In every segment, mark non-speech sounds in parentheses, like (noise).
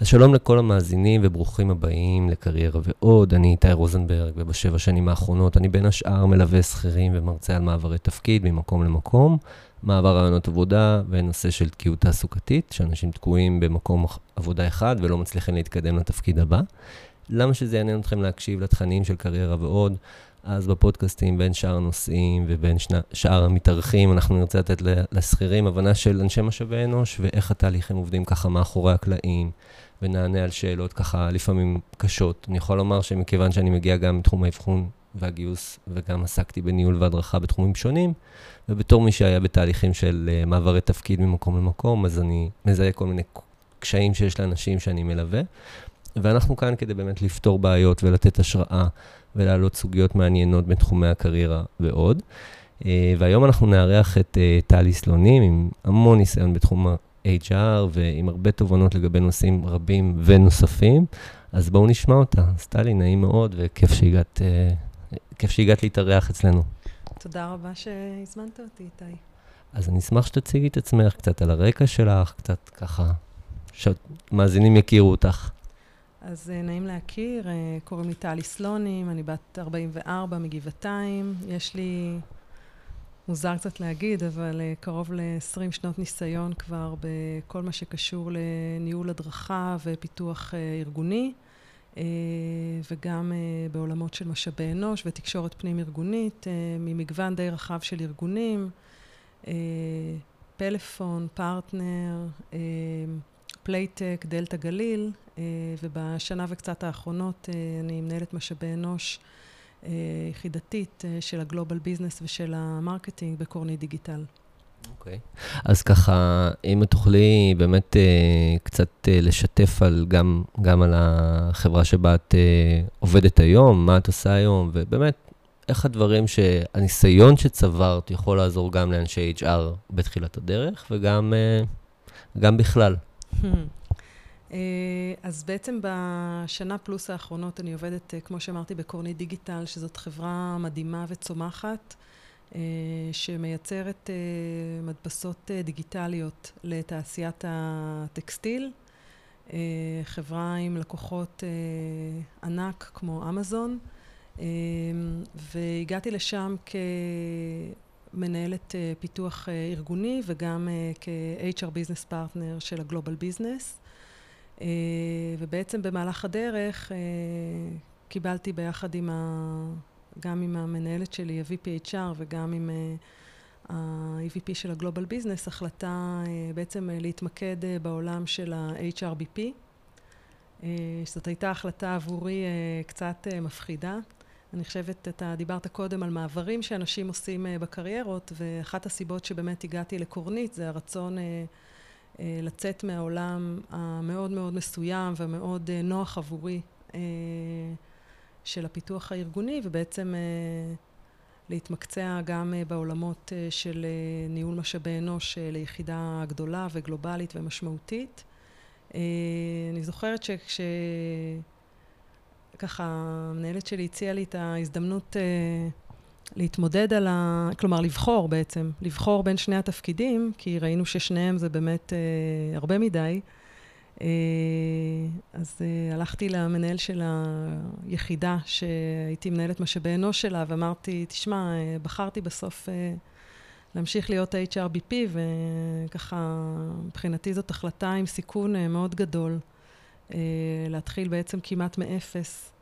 אז שלום לכל המאזינים וברוכים הבאים לקריירה ועוד. אני איתי רוזנברג, ובשבע שנים האחרונות אני בין השאר מלווה שכירים ומרצה על מעברי תפקיד ממקום למקום, מעבר רעיונות עבודה ונושא של תקיעות תעסוקתית, שאנשים תקועים במקום עבודה אחד ולא מצליחים להתקדם לתפקיד הבא. למה שזה יעניין אתכם להקשיב לתכנים של קריירה ועוד? אז בפודקאסטים, בין שאר הנושאים ובין שנה, שאר המתארחים, אנחנו נרצה לתת לשכירים הבנה של אנשי משאבי אנוש ואיך התהליכים עובדים ככה מאחורי הקלעים, ונענה על שאלות ככה לפעמים קשות. אני יכול לומר שמכיוון שאני מגיע גם מתחום האבחון והגיוס, וגם עסקתי בניהול והדרכה בתחומים שונים, ובתור מי שהיה בתהליכים של uh, מעברי תפקיד ממקום למקום, אז אני מזהה כל מיני קשיים שיש לאנשים שאני מלווה. ואנחנו כאן כדי באמת לפתור בעיות ולתת השראה ולהעלות סוגיות מעניינות בתחומי הקריירה ועוד. אה, והיום אנחנו נארח את אה, טלי סלונים עם המון ניסיון בתחום ה-HR ועם הרבה תובנות לגבי נושאים רבים ונוספים. אז בואו נשמע אותה. אז טלי, נעים מאוד וכיף שהגעת, אה, כיף שהגעת להתארח אצלנו. תודה רבה שהזמנת אותי, איתי. אז אני אשמח שתציגי את עצמך קצת על הרקע שלך, קצת ככה, שמאזינים יכירו אותך. אז uh, נעים להכיר, uh, קוראים לי טלי סלונים, אני בת 44 מגבעתיים. יש לי, מוזר קצת להגיד, אבל אה, קרוב ל-20 שנות ניסיון כבר בכל מה שקשור לניהול הדרכה ופיתוח אה, ארגוני, אה, וגם בעולמות של משאבי אנוש ותקשורת פנים-ארגונית, ממגוון די רחב של ארגונים, פלאפון, פרטנר, פלייטק, דלתא גליל, אה, ובשנה וקצת האחרונות אה, אני מנהלת משאבי אנוש אה, יחידתית של ה global business ושל ה marketing בקורנית דיגיטל. אוקיי. Okay. אז ככה, אם את תוכלי באמת אה, קצת אה, לשתף על גם, גם על החברה שבה את אה, עובדת היום, מה את עושה היום, ובאמת, איך הדברים שהניסיון שצברת יכול לעזור גם לאנשי HR בתחילת הדרך, וגם אה, גם בכלל. Hmm. אה, אז בעצם בשנה פלוס האחרונות אני עובדת, אה, כמו שאמרתי, בקורנית דיגיטל, שזאת חברה מדהימה וצומחת, אה, שמייצרת מדפסות דיגיטליות לתעשיית הטקסטיל. חברה עם לקוחות ענק כמו אמזון, והגעתי לשם כמנהלת פיתוח ארגוני וגם כ-HR Business Partner של הגלובל ביזנס. אה, ובעצם במהלך הדרך אה, קיבלתי ביחד עם ה... גם עם המנהלת שלי, ה-VPHR, וגם עם אה, ה-EVP של הגלובל ביזנס, החלטה בעצם להתמקד בעולם של ה-HRBP. זאת הייתה החלטה עבורי קצת מפחידה. אני חושבת, אתה דיברת קודם על מעברים שאנשים עושים בקריירות, ואחת הסיבות שבאמת הגעתי לקורנית זה הרצון אה, לצאת מהעולם המאוד מאוד מסוים ומאוד אה, נוח עבורי אה, של הפיתוח הארגוני, ובעצם להתמקצע גם בעולמות של ניהול משאבי אנוש ליחידה גדולה וגלובלית ומשמעותית. אני זוכרת שכש... ככה המנהלת שלי הציעה לי את ההזדמנות להתמודד על ה... כלומר, לבחור בעצם, לבחור בין שני התפקידים, כי ראינו ששניהם זה באמת אה, הרבה מדי. אה, אז אה, הלכתי למנהל של היחידה, שהייתי מנהלת משאבי אנוש שלה, ואמרתי, תשמע, אה, בחרתי בסוף אה, להמשיך להיות ה-HRBP, וככה, מבחינתי זאת החלטה עם סיכון אה, מאוד גדול, אה, להתחיל בעצם כמעט מאפס.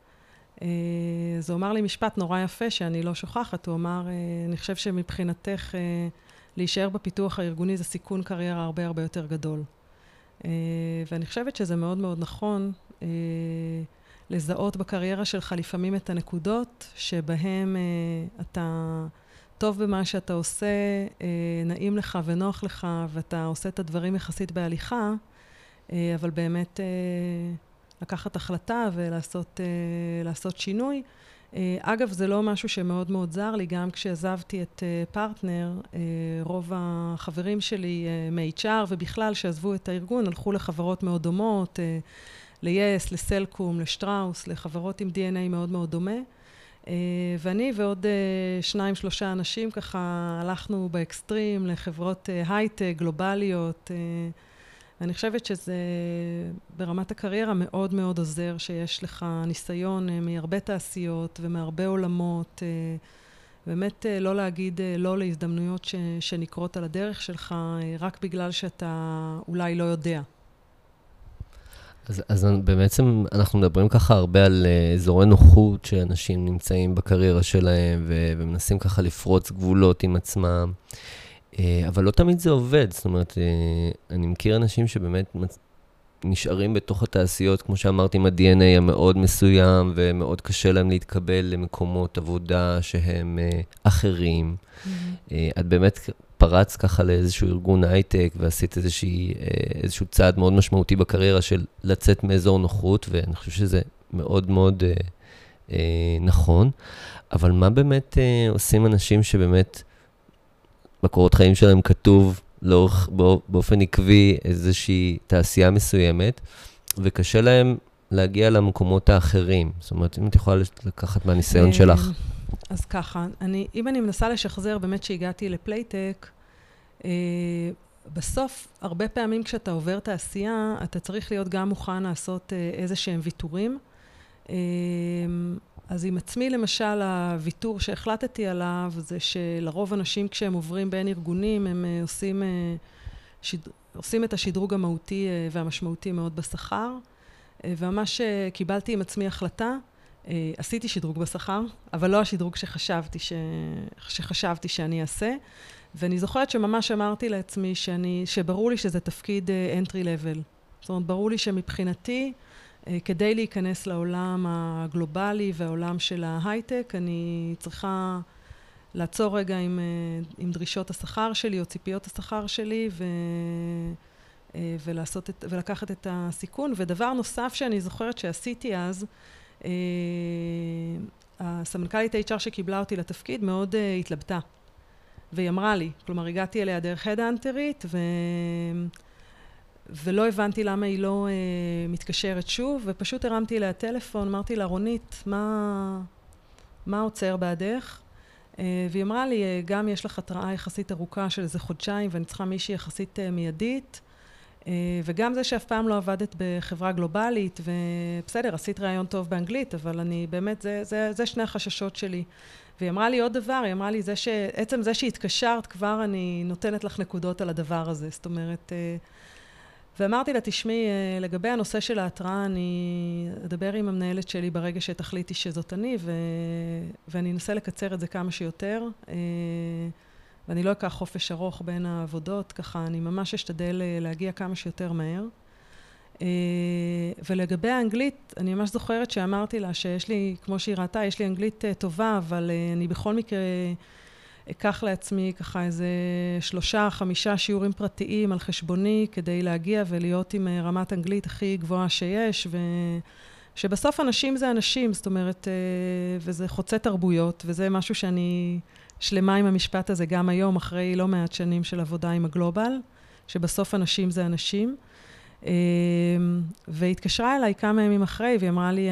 אז הוא אמר לי משפט נורא יפה שאני לא שוכחת, הוא אמר, אה, אני חושב שמבחינתך אה, להישאר בפיתוח הארגוני זה סיכון קריירה הרבה הרבה יותר גדול. אה, ואני חושבת שזה מאוד מאוד נכון לזהות בקריירה שלך לפעמים את הנקודות שבהן אתה טוב במה שאתה עושה, נעים לך ונוח לך, ואתה עושה את הדברים יחסית בהליכה, אבל באמת... לקחת החלטה ולעשות uh, שינוי. Uh, אגב, זה לא משהו שמאוד מאוד זר לי, גם כשעזבתי את אה, פרטנר, רוב החברים שלי מ-HR ובכלל שעזבו את הארגון הלכו לחברות מאוד דומות, ל-yes, לסלקום, לשטראוס, לחברות עם DNA מאוד מאוד דומה. ואני ועוד שניים, שלושה אנשים ככה הלכנו באקסטרים לחברות הייטק, גלובליות, ואני חושבת שזה ברמת הקריירה מאוד מאוד עוזר, שיש לך ניסיון אה, מהרבה תעשיות ומהרבה עולמות. אה, באמת אה, לא להגיד לא להזדמנויות ש, שנקרות על הדרך שלך, רק בגלל שאתה אולי לא יודע. אז, אז בעצם אנחנו מדברים ככה הרבה על אזורי נוחות שאנשים נמצאים בקריירה שלהם ו, ומנסים ככה לפרוץ גבולות עם עצמם. אה, אבל לא תמיד זה עובד, זאת אומרת, אה, אני מכיר אנשים שבאמת נשארים בתוך התעשיות, כמו שאמרתי, עם ה-DNA המאוד מסוים, ומאוד קשה להם להתקבל למקומות עבודה שהם אה, אחרים. Mm-hmm. את באמת פרץ ככה לאיזשהו ארגון הייטק, ועשית איזושהי, איזשהו צעד מאוד משמעותי בקריירה של לצאת מאזור נוחות, ואני חושב שזה מאוד מאוד אה, אה, נכון. אבל מה באמת אה, עושים אנשים שבאמת... בקורות חיים שלהם כתוב לאורך, באופן עקבי איזושהי תעשייה מסוימת, וקשה להם להגיע למקומות האחרים. זאת אומרת, אם את יכולה לקחת מהניסיון אה, שלך. אז ככה, אני, אם אני מנסה לשחזר באמת שהגעתי לפלייטק, אה, בסוף, הרבה פעמים כשאתה עובר תעשייה, אתה צריך להיות גם מוכן לעשות אה, איזה שהם ויתורים. אה, אז עם עצמי, למשל, הוויתור שהחלטתי עליו זה שלרוב אנשים כשהם עוברים בין ארגונים, הם uh, עושים, uh, שד... עושים את השדרוג המהותי uh, והמשמעותי מאוד בשכר. Uh, וממש uh, קיבלתי עם עצמי החלטה, uh, עשיתי שדרוג בשכר, אבל לא השדרוג שחשבתי, ש... שחשבתי שאני אעשה. ואני זוכרת שממש אמרתי לעצמי שאני, שברור לי שזה תפקיד uh, entry level. זאת אומרת, ברור לי שמבחינתי, אה, כדי להיכנס לעולם הגלובלי והעולם של ההייטק, אני צריכה לעצור רגע עם, אה, עם דרישות השכר שלי או ציפיות השכר שלי ו, אה, ולעשות את, ולקחת את הסיכון. ודבר נוסף שאני זוכרת שעשיתי אז, הסמנכ"לית HR שקיבלה אותי לתפקיד מאוד התלבטה. והיא אמרה לי, כלומר הגעתי אליה דרך הדאנטרית, ו... ולא הבנתי למה היא לא uh, מתקשרת שוב, ופשוט הרמתי אליה טלפון, אמרתי לה, רונית, מה, מה עוצר בעדך? Uh, והיא אמרה לי, uh, גם יש לך התראה יחסית ארוכה של איזה חודשיים, ואני צריכה מישהי יחסית uh, מיידית, uh, וגם זה שאף פעם לא עבדת בחברה גלובלית, ובסדר, עשית ראיון טוב באנגלית, אבל אני באמת, זה, זה, זה שני החששות שלי. והיא אמרה לי עוד דבר, היא אמרה לי, זה ש... עצם זה שהתקשרת, כבר אני נותנת לך נקודות על הדבר הזה. זאת אומרת, uh, ואמרתי לה, תשמעי, אה, לגבי הנושא של ההתראה, אני אדבר עם המנהלת שלי ברגע שתחליטי שזאת אני, ו... ואני אנסה לקצר את זה כמה שיותר. אה, ואני לא אקח חופש ארוך בין העבודות, ככה אני ממש אשתדל אה, להגיע כמה שיותר מהר. ולגבי האנגלית, אני ממש זוכרת שאמרתי לה שיש לי, כמו שהיא ראתה, יש לי אנגלית טובה, אבל אני בכל מקרה... אקח לעצמי ככה איזה שלושה, חמישה שיעורים פרטיים על חשבוני כדי להגיע ולהיות עם אה, רמת אנגלית הכי גבוהה שיש, ושבסוף אנשים זה אנשים, זאת אומרת, אה, וזה חוצה תרבויות, וזה משהו שאני שלמה עם המשפט הזה גם היום, אחרי לא מעט שנים של עבודה עם הגלובל, שבסוף אנשים זה אנשים. אה, והתקשרה אליי כמה ימים אחרי, והיא אמרה לי,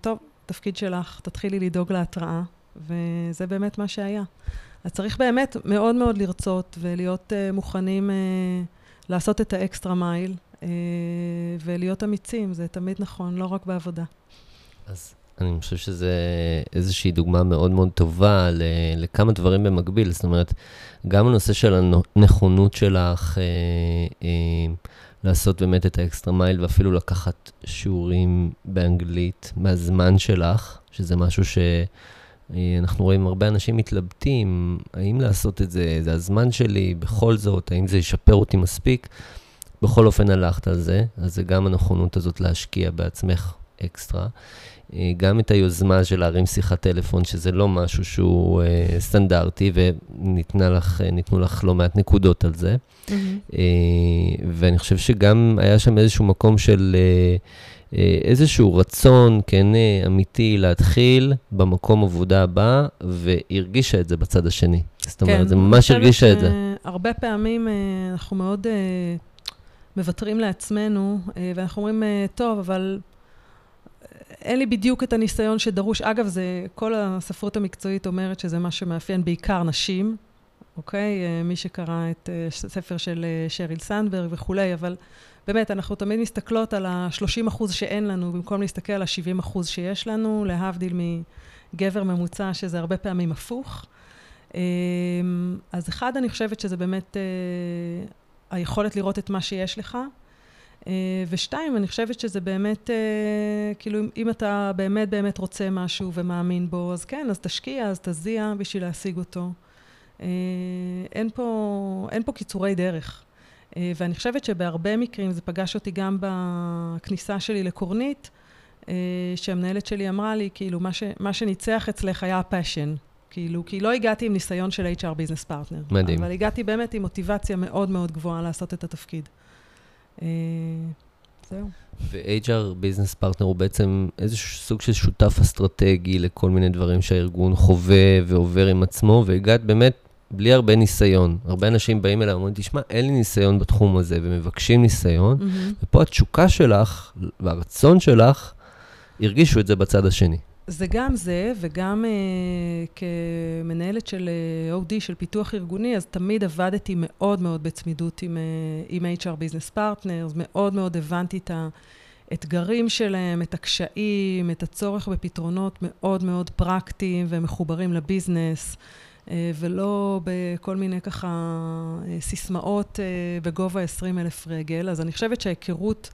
טוב, תפקיד שלך, תתחילי לדאוג להתראה, וזה באמת מה שהיה. אז צריך באמת מאוד מאוד לרצות ולהיות uh, מוכנים uh, לעשות את האקסטרה מייל uh, ולהיות אמיצים, זה תמיד נכון, לא רק בעבודה. אז אני חושב שזה איזושהי דוגמה מאוד מאוד טובה לכמה דברים במקביל. זאת אומרת, גם הנושא של הנכונות שלך אה, אה, לעשות באמת את האקסטרה מייל, ואפילו לקחת שיעורים באנגלית מהזמן שלך, שזה משהו ש... אה, אנחנו רואים הרבה אנשים מתלבטים, האם לעשות את זה, זה הזמן שלי, בכל זאת, האם זה ישפר אותי מספיק. בכל אופן הלכת על זה, אז זה גם הנכונות הזאת להשקיע בעצמך אקסטרה. אה, גם את היוזמה של להרים שיחת טלפון, שזה לא משהו שהוא אה, סטנדרטי, וניתנו לך, לך לא מעט נקודות על זה. Mm-hmm. ואני חושב שגם היה שם איזשהו מקום של... אה, איזשהו רצון כן אמיתי להתחיל במקום עבודה הבא, והרגישה את זה בצד השני. זאת אומרת, כן, זה ממש הרגישה את זה. הרבה פעמים אה, אנחנו מאוד אה, מוותרים לעצמנו, ואנחנו אומרים, טוב, אבל אין לי בדיוק את הניסיון שדרוש. אגב, זה, כל הספרות המקצועית אומרת שזה מה שמאפיין בעיקר נשים. אוקיי? מי שקרא את הספר של שריל סנדברג וכולי, אבל באמת, אנחנו תמיד מסתכלות על ה-30 אחוז שאין לנו, במקום להסתכל על ה-70 אחוז שיש לנו, להבדיל מגבר ממוצע, שזה הרבה פעמים הפוך. אז אחד, אני חושבת שזה באמת היכולת לראות את מה שיש לך. אה, ושתיים, אני חושבת שזה באמת, אה, כאילו, אם אתה באמת באמת רוצה משהו ומאמין בו, אז כן, אז תשקיע, אז תזיע בשביל להשיג אותו. אה, אין פה, אין פה קיצורי דרך. ואני חושבת שבהרבה מקרים, זה פגש אותי גם בכניסה שלי לקורנית, שהמנהלת שלי אמרה לי, כאילו, מה, ש, מה שניצח אצלך היה הפאשן. כאילו, כי לא הגעתי עם ניסיון של HR business partner. מדהים. אבל הגעתי באמת עם מוטיבציה מאוד מאוד גבוהה לעשות את התפקיד. אה, זהו. ו- HR business partner הוא בעצם איזשהו סוג של שותף אסטרטגי לכל מיני דברים שהארגון חווה ועובר עם עצמו, והגעת באמת בלי הרבה ניסיון. הרבה אנשים באים אליי ואומרים, תשמע, אין לי ניסיון בתחום הזה, ומבקשים ניסיון, mm-hmm. ופה התשוקה שלך והרצון שלך, הרגישו את זה בצד השני. זה גם זה, וגם uh, כמנהלת של uh, OD, של פיתוח ארגוני, אז תמיד עבדתי מאוד מאוד בצמידות עם, uh, עם HR Business Partners, מאוד מאוד הבנתי את האתגרים שלהם, את הקשיים, את הצורך בפתרונות מאוד מאוד פרקטיים ומחוברים לביזנס, ולא בכל מיני ככה סיסמאות uh, בגובה 20 אלף רגל. אז אני חושבת שההיכרות...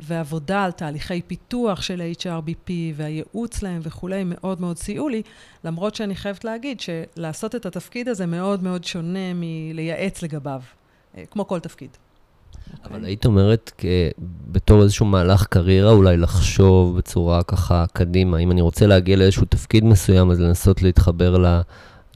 ועבודה על תהליכי פיתוח של HRBP והייעוץ להם וכולי מאוד מאוד סייעו לי, למרות שאני חייבת להגיד שלעשות את התפקיד הזה מאוד מאוד שונה מלייעץ לגביו, אה, כמו כל תפקיד. אבל okay. היית אומרת. בתור איזשהו מהלך קריירה, אולי לחשוב בצורה ככה קדימה, אם אני רוצה להגיע לאיזשהו תפקיד מסוים, אז לנסות להתחבר ל...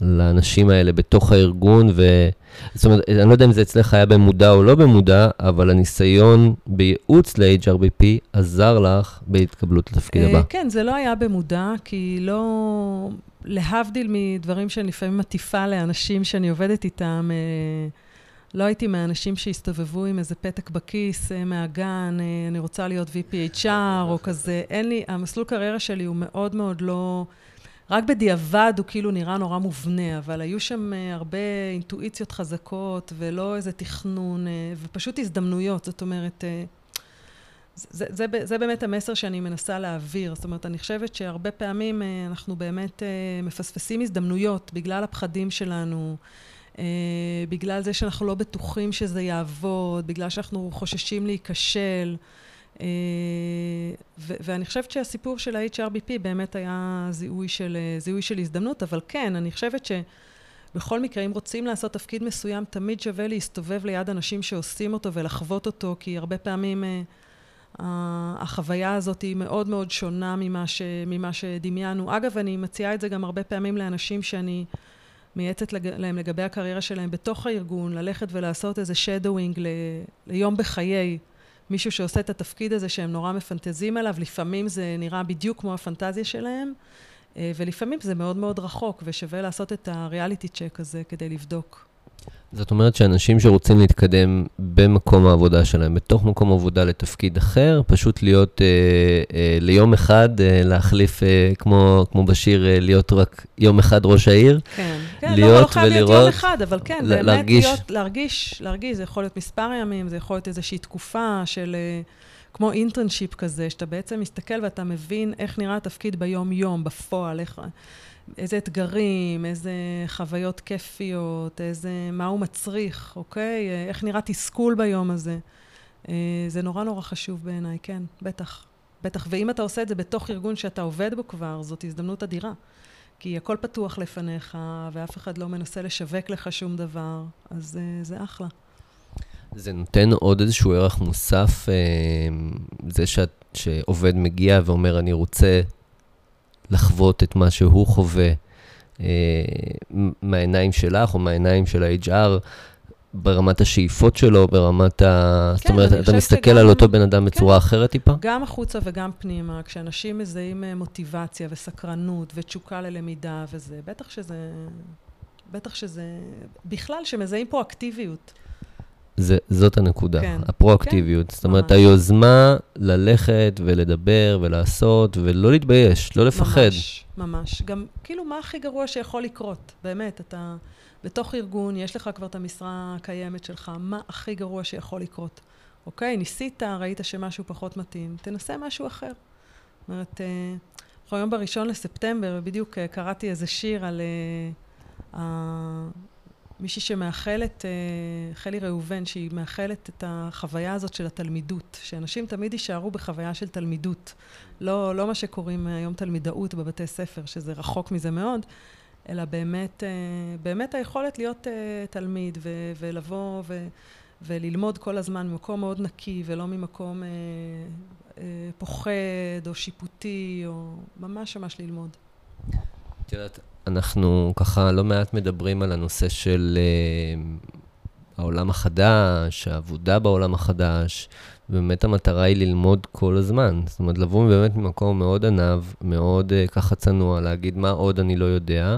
לאנשים האלה בתוך הארגון, ו... זאת אומרת, אני לא יודע אם זה אצלך היה במודע או לא במודע, אבל הניסיון בייעוץ ל-HRBP עזר לך בהתקבלות לתפקיד הבא. כן, זה לא היה במודע, כי לא... להבדיל מדברים שאני לפעמים מטיפה לאנשים שאני עובדת איתם, אה, לא הייתי מהאנשים שהסתובבו עם איזה פתק בכיס אה, מהגן, אה, אני רוצה להיות VPHR או כזה. אין לי, המסלול קריירה שלי הוא מאוד מאוד לא... רק בדיעבד הוא כאילו נראה נורא מובנה, אבל היו שם אה, הרבה אינטואיציות חזקות, ולא איזה תכנון, אה, ופשוט הזדמנויות. זאת אומרת, אה, זה, זה, זה באמת המסר שאני מנסה להעביר. זאת אומרת, אני חושבת שהרבה פעמים אנחנו באמת מפספסים הזדמנויות בגלל הפחדים שלנו, בגלל זה שאנחנו לא בטוחים שזה יעבוד, בגלל שאנחנו חוששים להיכשל. אה, ואני חושבת שהסיפור של ה-HRBP באמת היה זיהוי של, אה, זיהוי של הזדמנות, אבל כן, אני חושבת שבכל מקרה, אם רוצים לעשות תפקיד מסוים, תמיד שווה להסתובב ליד אנשים שעושים אותו ולחוות אותו, כי הרבה פעמים uh, החוויה הזאת היא מאוד מאוד שונה ממה, ש, ממה שדמיינו. אגב, אני מציעה את זה גם הרבה פעמים לאנשים שאני מייעצת לג, להם לגבי הקריירה שלהם בתוך הארגון, ללכת ולעשות איזה שדווינג ל, ליום בחיי. מישהו שעושה את התפקיד הזה שהם נורא מפנטזים עליו, לפעמים זה נראה בדיוק כמו הפנטזיה שלהם, אה, ולפעמים זה מאוד מאוד רחוק, ושווה לעשות את הריאליטי צ'ק הזה כדי לבדוק. זאת אומרת שאנשים שרוצים להתקדם במקום העבודה שלהם, בתוך מקום עבודה לתפקיד אחר, פשוט להיות אה, אה, ליום אחד, אה, להחליף, אה, כמו, כמו בשיר, אה, להיות רק יום אחד ראש העיר. כן, כן, להיות לא, לא חייב להיות יום אחד, אבל כן, ל- באמת להרגיש... להיות, להרגיש, להרגיש, זה יכול להיות מספר ימים, זה יכול להיות איזושהי תקופה של... אה, כמו אינטרנשיפ כזה, שאתה בעצם מסתכל ואתה מבין איך נראה התפקיד ביום-יום, בפועל, איך... איזה אתגרים, איזה חוויות כיפיות, איזה, מה הוא מצריך, אוקיי? איך נראה תסכול ביום הזה. אה, זה נורא נורא חשוב בעיניי, כן, בטח. בטח. ואם אתה עושה את זה בתוך ארגון שאתה עובד בו כבר, זאת הזדמנות אדירה. כי הכל פתוח לפניך, ואף אחד לא מנסה לשווק לך שום דבר, אז uh, זה אחלה. זה נותן עוד איזשהו ערך מוסף, uh, זה שאת, שעובד מגיע ואומר, אני רוצה לחוות את מה שהוא חווה אה, מהעיניים שלך או מהעיניים של ה-HR. ברמת השאיפות שלו, ברמת ה... כן, זאת אומרת, אתה מסתכל שגם... על אותו בן אדם בצורה כן, אחרת טיפה? גם החוצה וגם פנימה. כשאנשים מזהים אה, מוטיבציה וסקרנות ותשוקה ללמידה וזה, בטח שזה... בטח שזה... בכלל, שמזהים פה אקטיביות. זה, זאת הנקודה, כן. הפרואקטיביות. כן, זאת אומרת, ממש. היוזמה ללכת ולדבר ולעשות ולא להתבייש, לא לפחד. ממש, ממש. גם, כאילו, מה הכי גרוע שיכול לקרות? באמת, אתה בתוך ארגון, יש לך כבר את המשרה הקיימת שלך, מה הכי גרוע שיכול לקרות? אוקיי, ניסית, ראית שמשהו פחות מתאים, תנסה משהו אחר. זאת אומרת, אה, אנחנו היום בראשון לספטמבר, ובדיוק אה, קראתי איזה שיר על ה- מישהי שמאחלת, אה, חלי ראובן, שהיא מאחלת את החוויה הזאת של התלמידות, שאנשים תמיד יישארו בחוויה של תלמידות. לא, לא מה שקוראים היום תלמידאות בבתי ספר, שזה רחוק מזה מאוד, אלא באמת, אה, באמת היכולת להיות אה, תלמיד ו- ולבוא ו- וללמוד כל הזמן ממקום מאוד נקי ולא ממקום אה, אה, פוחד או שיפוטי, או ממש ממש ללמוד. את יודעת, אנחנו ככה לא מעט מדברים על הנושא של uh, העולם החדש, העבודה בעולם החדש, ובאמת המטרה היא ללמוד כל הזמן. זאת אומרת, לבוא באמת ממקום מאוד עניו, מאוד uh, ככה צנוע, להגיד מה עוד אני לא יודע,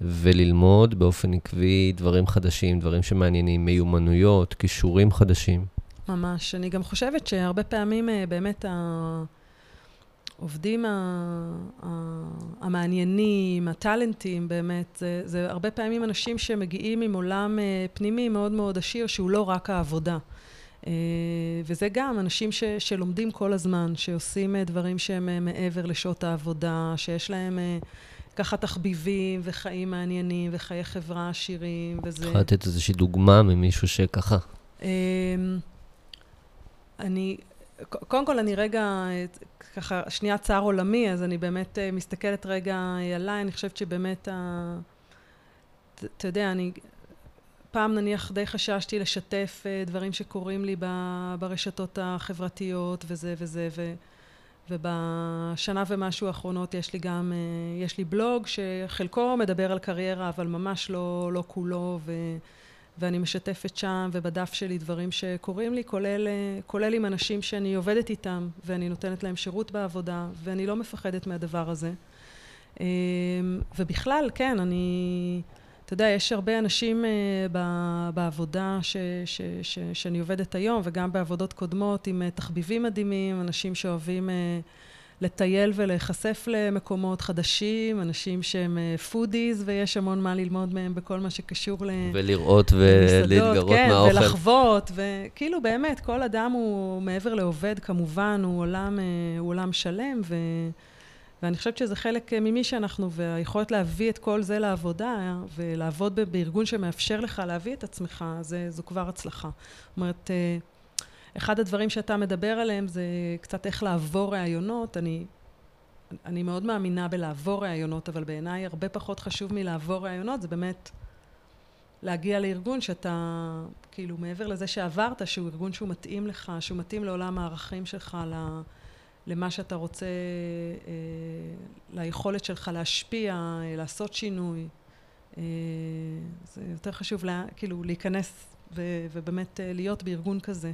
וללמוד באופן עקבי דברים חדשים, דברים שמעניינים, מיומנויות, כישורים חדשים. ממש. אני גם חושבת שהרבה פעמים אה, באמת ה- ה- המעניינים, הטאלנטים באמת, זה, זה הרבה פעמים אנשים שמגיעים עם עולם אה, פנימי מאוד מאוד עשיר, שהוא לא רק העבודה. אה, וזה גם אנשים ש, שלומדים כל הזמן, שעושים אה, דברים שהם מעבר לשעות העבודה, שיש להם ככה תחביבים וחיים מעניינים וחיי חברה עשירים, וזה... יכולה לתת איזושהי דוגמה ממישהו שככה. אמ, אני, קודם כל אני רגע, ככה, שנייה צער עולמי, אז אני באמת אה, מסתכלת רגע אה, עליי, אני חושבת שבאמת, אתה יודע, אני פעם נניח די חששתי לשתף אה, דברים שקורים לי ברשתות החברתיות וזה וזה, ו... ובשנה ומשהו האחרונות יש לי גם, יש לי בלוג שחלקו מדבר על קריירה, אבל ממש לא, לא כולו, ו... ואני משתפת שם ובדף שלי דברים שקורים לי, כולל, אה, כולל עם אנשים שאני עובדת איתם ואני נותנת להם שירות בעבודה ואני לא מפחדת מהדבר הזה. אה, ובכלל, כן, אני... אתה יודע, יש הרבה אנשים אה, בעבודה ש, ש, ש, שאני עובדת היום וגם בעבודות קודמות עם תחביבים מדהימים, אנשים שאוהבים לטייל ולהיחשף למקומות חדשים, אנשים שהם foodies ויש המון מה ללמוד מהם בכל מה שקשור ל... ולראות למסעדות, ולהתגרות כן, מהאוכל. ולחוות, וכאילו באמת, כל אדם הוא מעבר לעובד, כמובן, הוא עולם, אה, הוא עולם שלם, ו... ואני חושבת שזה חלק אה, ממי שאנחנו, והיכולת להביא את כל זה לעבודה, ולעבוד בארגון שמאפשר לך להביא את עצמך, זה, זו כבר הצלחה. זאת אומרת, אה, אחד הדברים שאתה מדבר עליהם זה קצת איך לעבור ראיונות. אני, אני מאוד מאמינה בלעבור ראיונות, אבל בעיניי הרבה פחות חשוב מלעבור ראיונות, זה באמת להגיע לארגון שאתה, כאילו, מעבר לזה שעברת, שהוא ארגון שהוא מתאים לך, שהוא מתאים לעולם הערכים שלך, ל- למה שאתה רוצה, אה, ליכולת שלך להשפיע, אה, לעשות שינוי. אה, זה יותר חשוב, לה, כאילו, להיכנס ו- ובאמת אה, להיות בארגון כזה.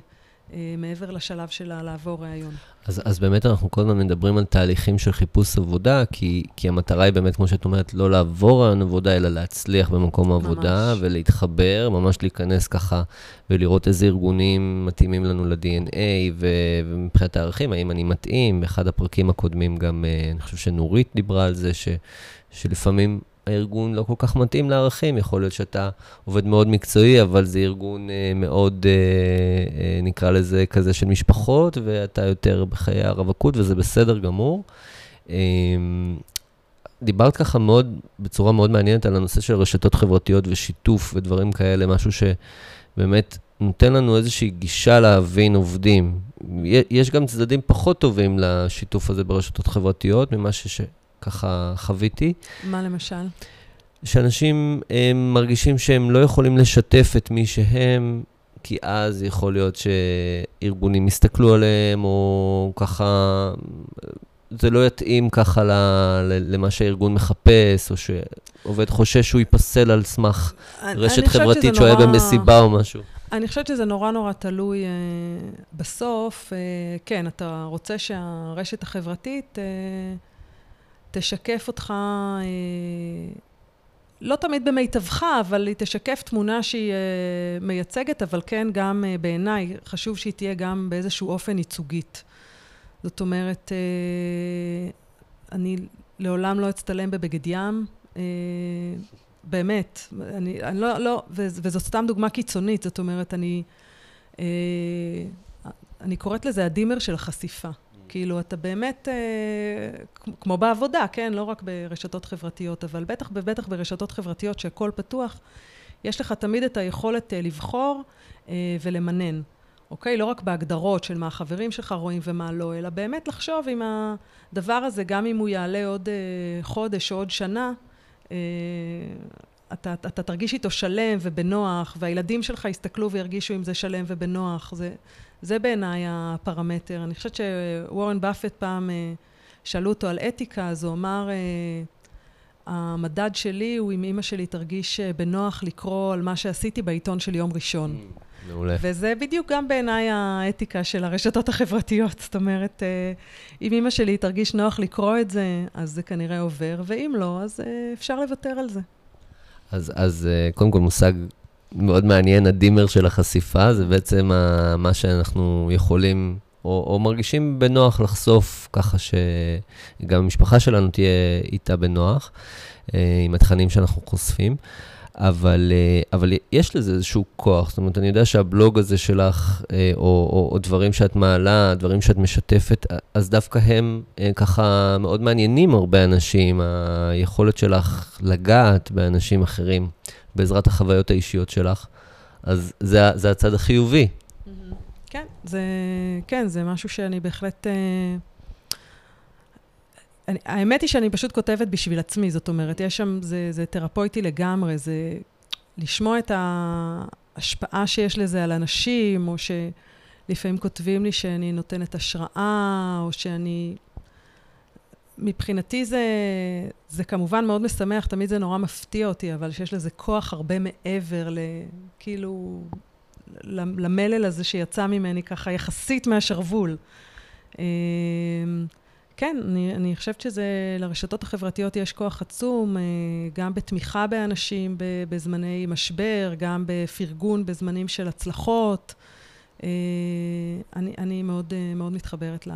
אה, מעבר לשלב של לעבור ראיון. אז, אז באמת אנחנו כל הזמן מדברים על תהליכים של חיפוש עבודה, כי, כי המטרה היא באמת, כמו שאת אומרת, לא לעבור רעיון עבודה, אלא להצליח במקום העבודה ממש. ולהתחבר, ממש להיכנס ככה ולראות איזה ארגונים מתאימים לנו ל-DNA, ו, ומבחינת הערכים, האם אני מתאים. באחד הפרקים הקודמים גם, אה, אני חושב שנורית דיברה על זה, ש, שלפעמים הארגון לא כל כך מתאים לערכים, יכול להיות שאתה עובד מאוד מקצועי, אבל זה ארגון אה, מאוד, אה, אה, נקרא לזה כזה של משפחות, ואתה יותר בחיי הרווקות, וזה בסדר גמור. אה, דיברת ככה מאוד, בצורה מאוד מעניינת על הנושא של רשתות חברתיות ושיתוף ודברים כאלה, משהו שבאמת נותן לנו איזושהי גישה להבין עובדים. יש גם צדדים פחות טובים לשיתוף הזה ברשתות חברתיות, ממה שככה חוויתי. מה למשל? שאנשים הם מרגישים שהם לא יכולים לשתף את מי שהם, כי אז יכול להיות שארגונים יסתכלו עליהם, או ככה, זה לא יתאים ככה ל, ל, למה שהארגון מחפש, או שעובד חושש שהוא ייפסל על סמך רשת חברתית שהוא היה נורא... במסיבה או משהו. אני חושבת שזה נורא נורא תלוי אה, בסוף. אה, כן, אתה רוצה שהרשת החברתית אה, תשקף אותך אה, לא תמיד במיטבך, אבל היא תשקף תמונה שהיא uh, מייצגת, אבל כן, גם uh, בעיניי, חשוב שהיא תהיה גם באיזשהו אופן ייצוגית. זאת אומרת, אני לעולם לא אצטלם בבגד ים. באמת, אני, אני לא, לא, וזאת סתם דוגמה קיצונית, זאת אומרת, אני, אה, אני קוראת לזה הדימר של החשיפה. כאילו, אתה באמת, אה, כמו בעבודה, כן? לא רק ברשתות חברתיות, אבל בטח ובטח ברשתות חברתיות שהכול פתוח, יש לך תמיד את היכולת אה, לבחור אה, ולמנן. אוקיי? לא רק בהגדרות של מה החברים שלך רואים ומה לא, אלא באמת לחשוב אם הדבר הזה, גם אם הוא יעלה עוד אה, חודש או עוד שנה, אה, אתה, אתה תרגיש איתו שלם ובנוח, והילדים שלך יסתכלו וירגישו אם זה שלם ובנוח. זה, זה בעיניי הפרמטר. אני חושבת שוורן באפט פעם, אה, שאלו אותו על אתיקה, אז הוא אמר, אה, המדד שלי הוא אם אימא שלי תרגיש בנוח לקרוא על מה שעשיתי בעיתון של יום ראשון. מעולה. וזה בדיוק גם בעיניי האתיקה של הרשתות החברתיות. זאת אומרת, אם אימא שלי תרגיש נוח לקרוא את זה, אז זה כנראה עובר, ואם לא, אז אפשר לוותר על זה. אז, אז אה, קודם כל מושג מאוד מעניין, הדימר של החשיפה, זה בעצם מה שאנחנו יכולים או, או מרגישים בנוח לחשוף, ככה שגם המשפחה שלנו תהיה איתה בנוח, אה, עם התכנים שאנחנו חושפים. אבל, אה, אבל יש לזה איזשהו כוח. זאת אומרת, אני יודע שהבלוג הזה שלך, אה, או, או, או דברים שאת מעלה, דברים שאת משתפת, אז דווקא הם אה, ככה מאוד מעניינים הרבה אנשים, היכולת שלך לגעת באנשים אחרים בעזרת החוויות האישיות שלך. אז זה, זה הצד החיובי. כן, זה, כן, זה משהו שאני בהחלט... אני, האמת היא שאני פשוט כותבת בשביל עצמי, זאת אומרת, יש שם, זה, זה תרפויטי לגמרי, זה לשמוע את ההשפעה שיש לזה על אנשים, או שלפעמים כותבים לי שאני נותנת השראה, או שאני... מבחינתי זה, זה כמובן מאוד משמח, תמיד זה נורא מפתיע אותי, אבל שיש לזה כוח הרבה מעבר ל... כאילו... למלל הזה שיצא ממני ככה יחסית מהשרוול. אמ, כן, אני, אני חושבת שזה, לרשתות החברתיות יש כוח עצום, אה, גם בתמיכה באנשים בזמני משבר, גם בפרגון בזמנים של הצלחות. אה, אני, אני מאוד, אה, מאוד מתחברת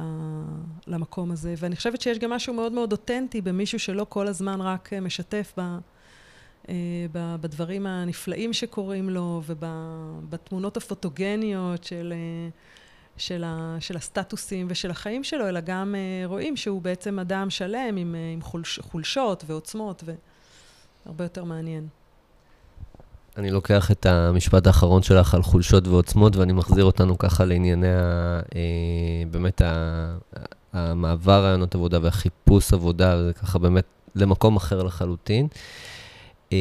למקום הזה, ואני חושבת שיש גם משהו מאוד מאוד אותנטי במישהו שלא כל הזמן רק משתף ב, בדברים הנפלאים שקורים לו ובתמונות הפוטוגניות של... של, ה, של הסטטוסים ושל החיים שלו, אלא גם רואים שהוא בעצם אדם שלם עם, עם חולש, חולשות ועוצמות, והרבה יותר מעניין. אני לוקח את המשפט האחרון שלך על חולשות ועוצמות, ואני מחזיר אותנו ככה לענייני ה, uh, באמת ה, המעבר רעיונות עבודה והחיפוש עבודה, וזה ככה באמת למקום אחר לחלוטין. Uh,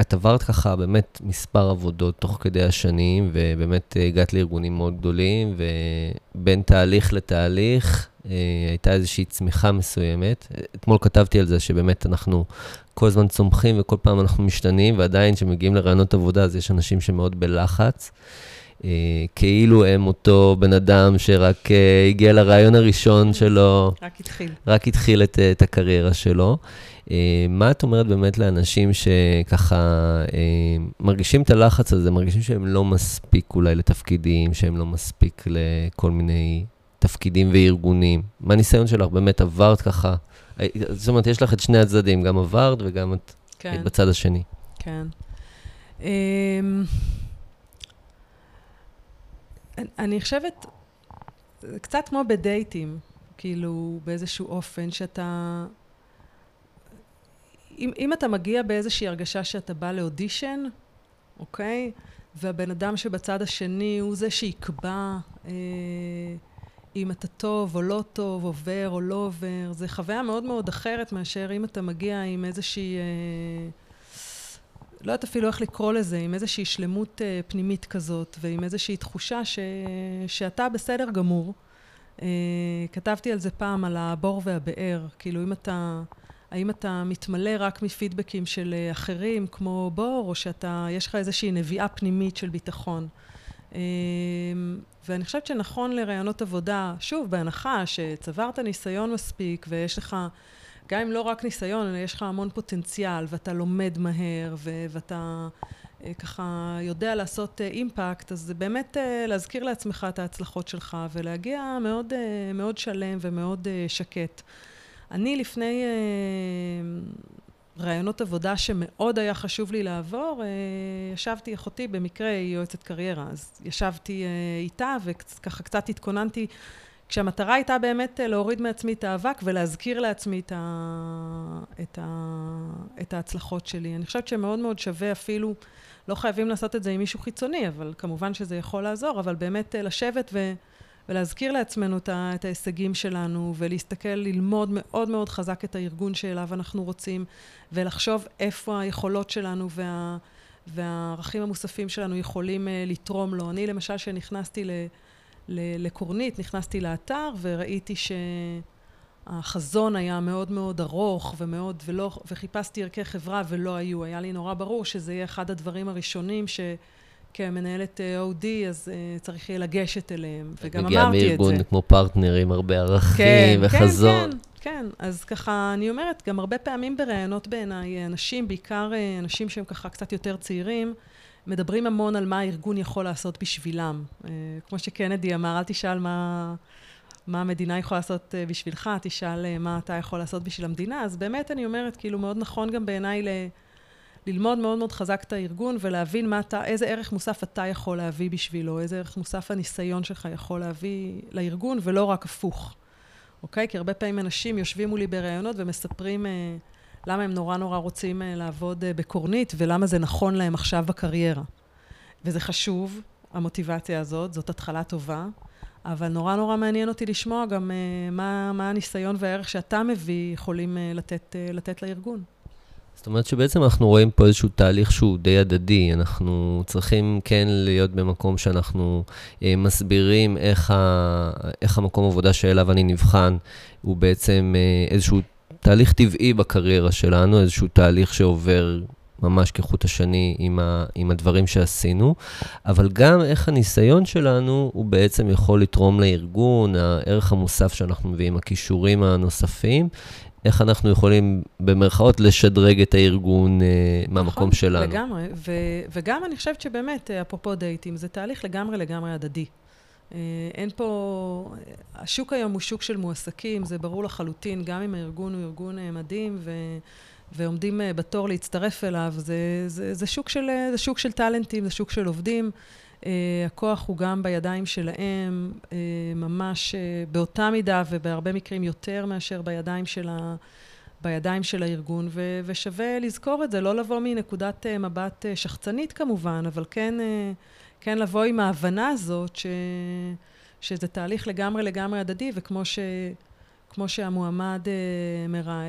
את עברת ככה באמת מספר עבודות תוך כדי השנים, ובאמת הגעת לארגונים מאוד גדולים, ובין תהליך לתהליך אה, הייתה איזושהי צמיחה מסוימת. אתמול כתבתי על זה שבאמת אנחנו כל הזמן צומחים וכל פעם אנחנו משתנים, ועדיין כשמגיעים לרעיונות עבודה אז יש אנשים שמאוד בלחץ. אה, כאילו הם אותו בן אדם שרק אה, הגיע לרעיון הראשון שלו. רק התחיל. רק התחיל את, את הקריירה שלו. אה, מה את אומרת באמת לאנשים שככה אה, מרגישים את הלחץ הזה, מרגישים שהם לא מספיק אולי לתפקידים, שהם לא מספיק לכל מיני תפקידים וארגונים? מה הניסיון שלך? באמת עברת ככה, אה, זאת אומרת, יש לך את שני הצדדים, גם עברת וגם את כן. היית בצד השני. כן. אמ, אני חושבת, קצת כמו בדייטים, כאילו, באיזשהו אופן, שאתה... אם, אם אתה מגיע באיזושהי הרגשה שאתה בא לאודישן, אוקיי? והבן אדם שבצד השני הוא זה שיקבע אה, אם אתה טוב או לא טוב, עובר או לא עובר, זו חוויה מאוד מאוד אחרת מאשר אם אתה מגיע עם איזושהי... אה, לא יודעת אפילו איך לקרוא לזה, עם איזושהי שלמות אה, פנימית כזאת, ועם איזושהי תחושה ש, שאתה בסדר גמור. אה, כתבתי על זה פעם, על הבור והבאר. כאילו, אם אתה... האם אתה מתמלא רק מפידבקים של אה, אחרים, כמו בור, או שאתה, יש לך איזושהי נביאה פנימית של ביטחון. אמ, ואני חושבת שנכון לרעיונות עבודה, שוב, בהנחה שצברת ניסיון מספיק ויש לך גם אם לא רק ניסיון, אלא יש לך המון פוטנציאל, ואתה לומד מהר, ו- ואתה אה, ככה יודע לעשות אה, אימפקט, אז זה באמת אה, להזכיר לעצמך את ההצלחות שלך, ולהגיע מאוד, מאוד שלם ומאוד שקט. אני לפני רעיונות עבודה שמאוד היה חשוב לי לעבור, אה, ישבתי, אחותי במקרה היא יועצת קריירה, אז ישבתי אה, איתה וככה קצת התכוננתי, כשהמטרה הייתה באמת אה, להוריד מעצמי את האבק ולהזכיר לעצמי את, ה, את, ה, את ההצלחות שלי. אני חושבת שמאוד מאוד שווה אפילו, לא חייבים לעשות את זה עם מישהו חיצוני, אבל כמובן שזה יכול לעזור, אבל באמת לשבת ו... ולהזכיר לעצמנו את, ההישגים שלנו, ולהסתכל, ללמוד מאוד מאוד חזק את הארגון שאליו אנחנו רוצים, ולחשוב איפה היכולות שלנו וה, והערכים המוספים שלנו יכולים uh, לתרום לו. אני למשל, כשנכנסתי ל, לקורנית, נכנסתי לאתר וראיתי שהחזון היה מאוד מאוד ארוך ומאוד, ולא, וחיפשתי ערכי חברה ולא היו. היה לי נורא ברור שזה יהיה אחד הדברים הראשונים ש... כמנהלת אה, OD, אז uh, צריך יהיה לגשת אליהם, וגם אמרתי את זה. מגיע מארגון כמו פרטנר עם הרבה ערכים כן, וחזון. כן, כן, כן. אז ככה, אני אומרת, גם הרבה פעמים בראיונות בעיניי, אנשים, בעיקר אה, אנשים שהם ככה קצת יותר צעירים, מדברים המון על מה הארגון יכול לעשות בשבילם. כמו שקנדי אמר, אל תשאל מה, מה המדינה יכולה לעשות בשבילך, תשאל מה אתה יכול לעשות בשביל המדינה. אז באמת, אני אומרת, כאילו, מאוד נכון גם בעיניי ל... ללמוד מאוד מאוד חזק את הארגון ולהבין מה אתה, איזה ערך מוסף אתה יכול להביא בשבילו, איזה ערך מוסף הניסיון שלך יכול להביא לארגון, ולא רק הפוך. אוקיי? כי הרבה פעמים אנשים יושבים מולי בראיונות ומספרים אה, למה הם נורא נורא רוצים אה, לעבוד אה, בקורנית, ולמה זה נכון להם עכשיו בקריירה. וזה חשוב, המוטיבציה הזאת, זאת התחלה טובה, אבל נורא נורא מעניין אותי לשמוע גם אה, מה, מה הניסיון והערך שאתה מביא יכולים אה, לתת, אה, לתת לארגון. זאת אומרת שבעצם אנחנו רואים פה איזשהו תהליך שהוא די הדדי. אנחנו צריכים כן להיות במקום שאנחנו אה, מסבירים איך, ה, איך המקום עבודה שאליו אני נבחן הוא בעצם אה, איזשהו תהליך טבעי בקריירה שלנו, איזשהו תהליך שעובר ממש כחוט השני עם, ה, עם הדברים שעשינו, אבל גם איך הניסיון שלנו הוא בעצם יכול לתרום לארגון, הערך המוסף שאנחנו מביאים, הכישורים הנוספים, איך אנחנו יכולים, במרכאות, לשדרג את הארגון אה, מהמקום נכון, שלנו. נכון, לגמרי. ו- וגם אני חושבת שבאמת, אה, אפרופו דייטים, זה תהליך לגמרי לגמרי הדדי. אה, אין פה... השוק היום הוא שוק של מועסקים, זה ברור לחלוטין, גם אם הארגון הוא ארגון אה, מדהים ו... ועומדים בתור להצטרף אליו, זה, זה, זה, שוק של, זה שוק של טאלנטים, זה שוק של עובדים. הכוח הוא גם בידיים שלהם, uh, ממש uh, באותה מידה ובהרבה מקרים יותר מאשר בידיים של, ה, בידיים של הארגון, ו, ושווה לזכור את זה, לא לבוא מנקודת uh, מבט uh, שחצנית כמובן, אבל כן, uh, כן לבוא עם ההבנה הזאת ש, שזה תהליך לגמרי לגמרי הדדי, וכמו ש... כמו שהמועמד, uh, מרא...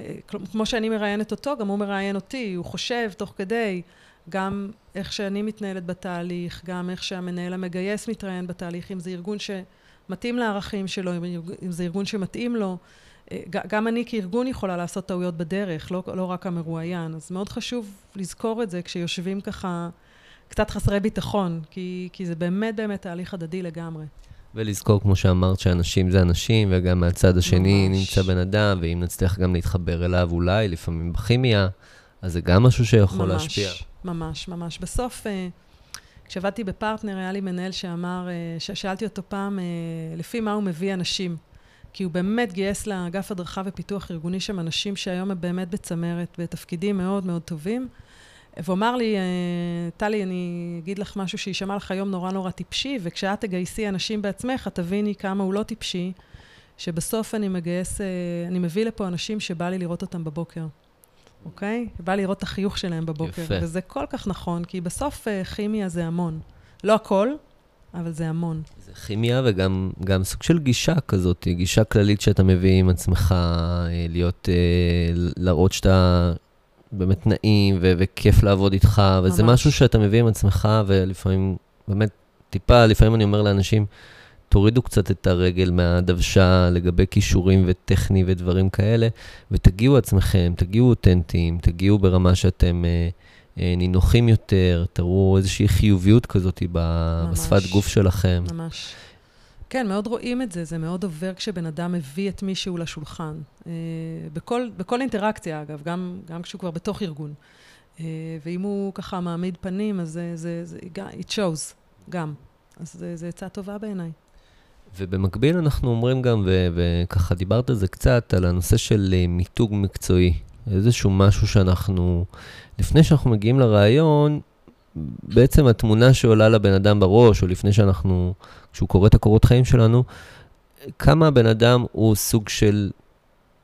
כמו שאני מראיינת אותו, גם הוא מראיין אותי, הוא חושב תוך כדי, גם איך שאני מתנהלת בתהליך, גם איך שהמנהל המגייס מתראיין בתהליך, אם זה ארגון שמתאים לערכים שלו, אם זה ארגון שמתאים לו. אה, גם אני כארגון יכולה לעשות טעויות בדרך, לא, לא רק המרואיין. אז מאוד חשוב לזכור את זה כשיושבים ככה קצת חסרי ביטחון, כי, כי זה באמת באמת תהליך הדדי לגמרי. ולזכור, כמו שאמרת, שאנשים זה אנשים, וגם מהצד השני ממש. נמצא בן אדם, ואם נצליח גם להתחבר אליו אולי, לפעמים בכימיה, אז זה גם משהו שיכול ממש. להשפיע. ממש, ממש. בסוף, אה, כשעבדתי בפרטנר, היה לי מנהל שאמר, אה, ששאלתי אותו פעם, אה, לפי מה הוא מביא אנשים. כי הוא באמת גייס לאגף הדרכה ופיתוח ארגוני שם אנשים שהיום הם באמת בצמרת, בתפקידים מאוד מאוד טובים. והוא אמר לי, טלי, אני אגיד לך משהו שיישמע לך היום נורא נורא טיפשי, וכשאת תגייסי אנשים בעצמך, תביני כמה הוא לא טיפשי, שבסוף אני מגייס, אני מביא לפה אנשים שבא לי לראות אותם בבוקר. אוקיי? בא לראות את החיוך שלהם בבוקר. יפה. וזה כל כך נכון, כי בסוף uh, כימיה זה המון. לא הכל, אבל זה המון. זה כימיה וגם סוג של גישה כזאת, גישה כללית שאתה מביא עם עצמך, אה, להיות, אה, להראות שאתה באמת נעים ו- וכיף לעבוד איתך, וזה ממש. משהו שאתה מביא עם עצמך, ולפעמים, באמת, טיפה, לפעמים אני אומר לאנשים, תורידו קצת את הרגל מהדוושה לגבי כישורים וטכני ודברים כאלה, ותגיעו עצמכם, תגיעו אותנטיים, תגיעו ברמה שאתם אה, אה, נינוחים יותר, תראו איזושהי חיוביות כזאת ממש, בשפת גוף שלכם. ממש. כן, מאוד רואים את זה, זה מאוד עובר כשבן אדם מביא את מישהו לשולחן. אה, בכל, בכל אינטראקציה, אגב, גם, גם כשהוא כבר בתוך ארגון. אה, ואם הוא ככה מעמיד פנים, אז זה, זה, זה it shows, גם. אז זו עצה טובה בעיניי. ובמקביל אנחנו אומרים גם, ו- וככה דיברת על זה קצת, על הנושא של אה, מיתוג מקצועי. איזשהו משהו שאנחנו, לפני שאנחנו מגיעים לרעיון, בעצם התמונה שעולה לבן אדם בראש, או לפני שאנחנו, כשהוא קורא את הקורות חיים שלנו, כמה הבן אדם הוא סוג של